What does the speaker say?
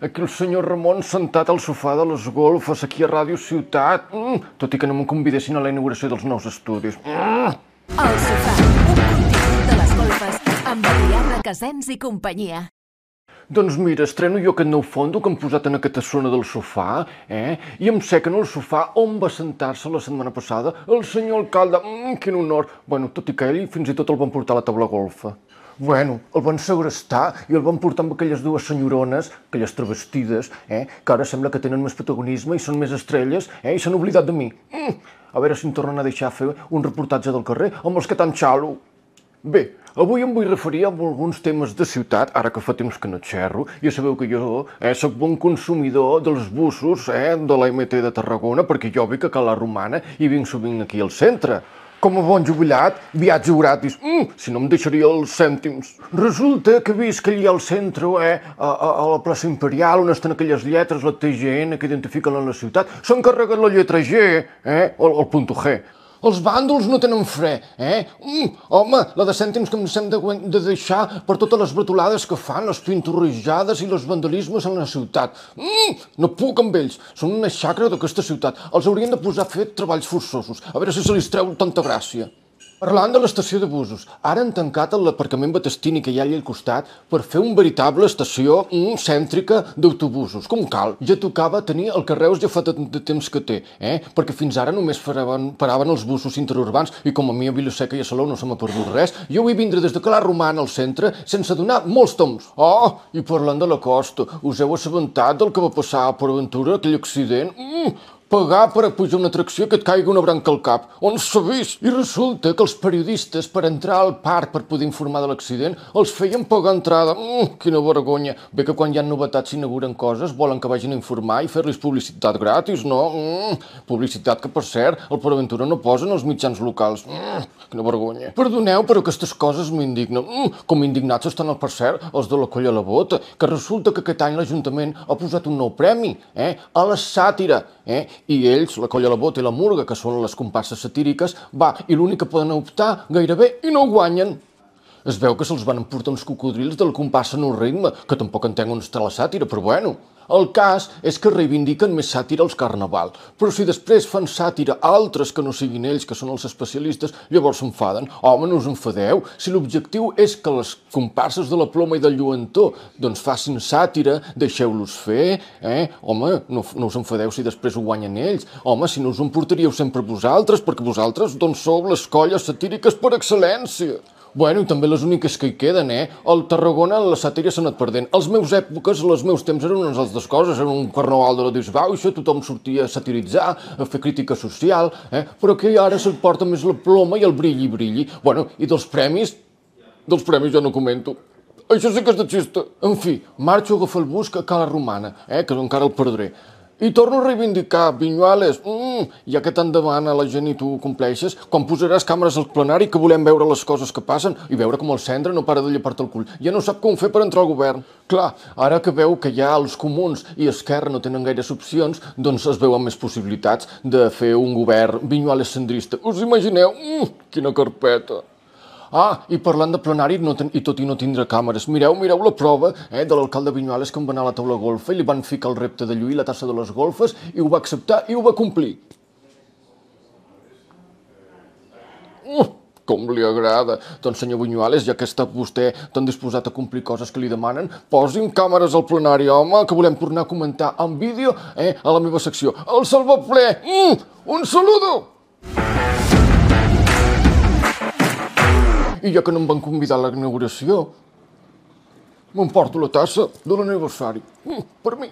Aquí el senyor Ramon sentat al sofà de les golfes aquí a Ràdio Ciutat, mm, tot i que no m'en convidessin a la inauguració dels nous estudis. Mm. El sofà, un contingut de les golfes amb Adrià Casens i companyia. Doncs mira, estreno jo aquest nou fondo que hem posat en aquesta zona del sofà, eh? I em sequen el sofà on va sentar-se la setmana passada el senyor alcalde. Mm, quin honor! Bueno, tot i que ell fins i tot el van portar a la taula golfa. Bueno, el van segrestar i el van portar amb aquelles dues senyorones, aquelles travestides, eh, que ara sembla que tenen més protagonisme i són més estrelles, eh, i s'han oblidat de mi. Mm. A veure si em tornen a deixar fer un reportatge del carrer amb els que tant xalo. Bé, avui em vull referir a alguns temes de ciutat, ara que fa temps que no xerro. Ja sabeu que jo eh, sóc bon consumidor dels bussos eh, de la MT de Tarragona, perquè jo vinc a Cala Romana i vinc sovint aquí al centre. Com a bon jubilat, viatge gratis. Mm, si no em deixaria els cèntims. Resulta que visc allà al centre, eh, a, a, a la plaça Imperial, on estan aquelles lletres, la TGN, que identifiquen la ciutat. S'ha encarregat la lletra G, eh, o el punt G. Els bàndols no tenen fre, eh? Mm, home, la de cèntims que ens hem de, de deixar per totes les bretolades que fan, les pintorrejades i els vandalismes en la ciutat. Mm, no puc amb ells, són una xacra d'aquesta ciutat. Els haurien de posar a fer treballs forçosos, a veure si se li treu tanta gràcia. Parlant de l'estació de busos, ara han tancat l'aparcament Batestini que hi ha allà al costat per fer una veritable estació mm, cèntrica d'autobusos, com cal. Ja tocava tenir el carreus ja fa tant de temps que té, eh? perquè fins ara només paraven, paraven els busos interurbans i com a mi a Vilaseca i a Salou no se m'ha perdut res, jo vull vindre des de Calà Romana al centre sense donar molts toms. Oh, i parlant de la costa, us heu assabentat del que va passar per aventura aquell accident? Mm, pagar per a pujar una atracció que et caigui una branca al cap. On s'ha vist? I resulta que els periodistes, per entrar al parc per poder informar de l'accident, els feien pagar entrada. Mm, quina vergonya. Bé que quan hi ha novetats s'inauguren coses, volen que vagin a informar i fer-los publicitat gratis, no? Mm, publicitat que, per cert, el PortAventura no posen els mitjans locals. Mm, quina vergonya. Perdoneu, però aquestes coses m'indignen. Mm, com indignats estan, per cert, els de la colla la bota, que resulta que aquest any l'Ajuntament ha posat un nou premi, eh? a la sàtira, eh? I ells, la Colla la Bota i la Murga, que són les comparses satíriques, va, i l'únic que poden optar gairebé i no guanyen. Es veu que se'ls van emportar uns cocodrils del comparsa no ritme, que tampoc entenc on està la sàtira, però bueno. El cas és que reivindiquen més sàtira als carnaval, però si després fan sàtira a altres que no siguin ells, que són els especialistes, llavors s'enfaden. Home, no us enfadeu. Si l'objectiu és que les comparses de la ploma i del lluentor doncs facin sàtira, deixeu-los fer, eh? Home, no, no us enfadeu si després ho guanyen ells. Home, si no us en portaríeu sempre vosaltres, perquè vosaltres doncs sou les colles satíriques per excel·lència. Bueno, i també les úniques que hi queden, eh? El Tarragona, la sàtira s'ha anat perdent. Els meus èpoques, els meus temps eren unes altres coses, era un carnaval de la disbauxa, tothom sortia a satiritzar, a fer crítica social, eh? Però que ara se'n porta més la ploma i el brilli brilli. Bueno, i dels premis, dels premis jo no comento. Això sí que és de xista. En fi, marxo a agafar el bus a Cala Romana, eh? que encara el perdré. I torno a reivindicar, Vinyuales, mm, ja que tant demana la gent i tu compleixes, quan posaràs càmeres al plenari que volem veure les coses que passen i veure com el cendre no para de llepar-te el cul. Ja no sap com fer per entrar al govern. Clar, ara que veu que ja els comuns i Esquerra no tenen gaires opcions, doncs es veuen més possibilitats de fer un govern Vinyuales centrista. Us imagineu? Mm, quina carpeta! Ah, i parlant de plenari, no ten, i tot i no tindre càmeres, mireu, mireu la prova eh, de l'alcalde Vinyuales que em va anar a la taula golfa i li van ficar el repte de lluir la tassa de les golfes i ho va acceptar i ho va complir. Uh, com li agrada. Doncs senyor Bunyuales, ja que està vostè tan disposat a complir coses que li demanen, posin càmeres al plenari, home, que volem tornar a comentar en vídeo eh, a la meva secció. El salvaple! Mm, un saludo! I ja que no em van convidar a la inauguració, m'emporto la tassa de l'aniversari. Mm, per mi.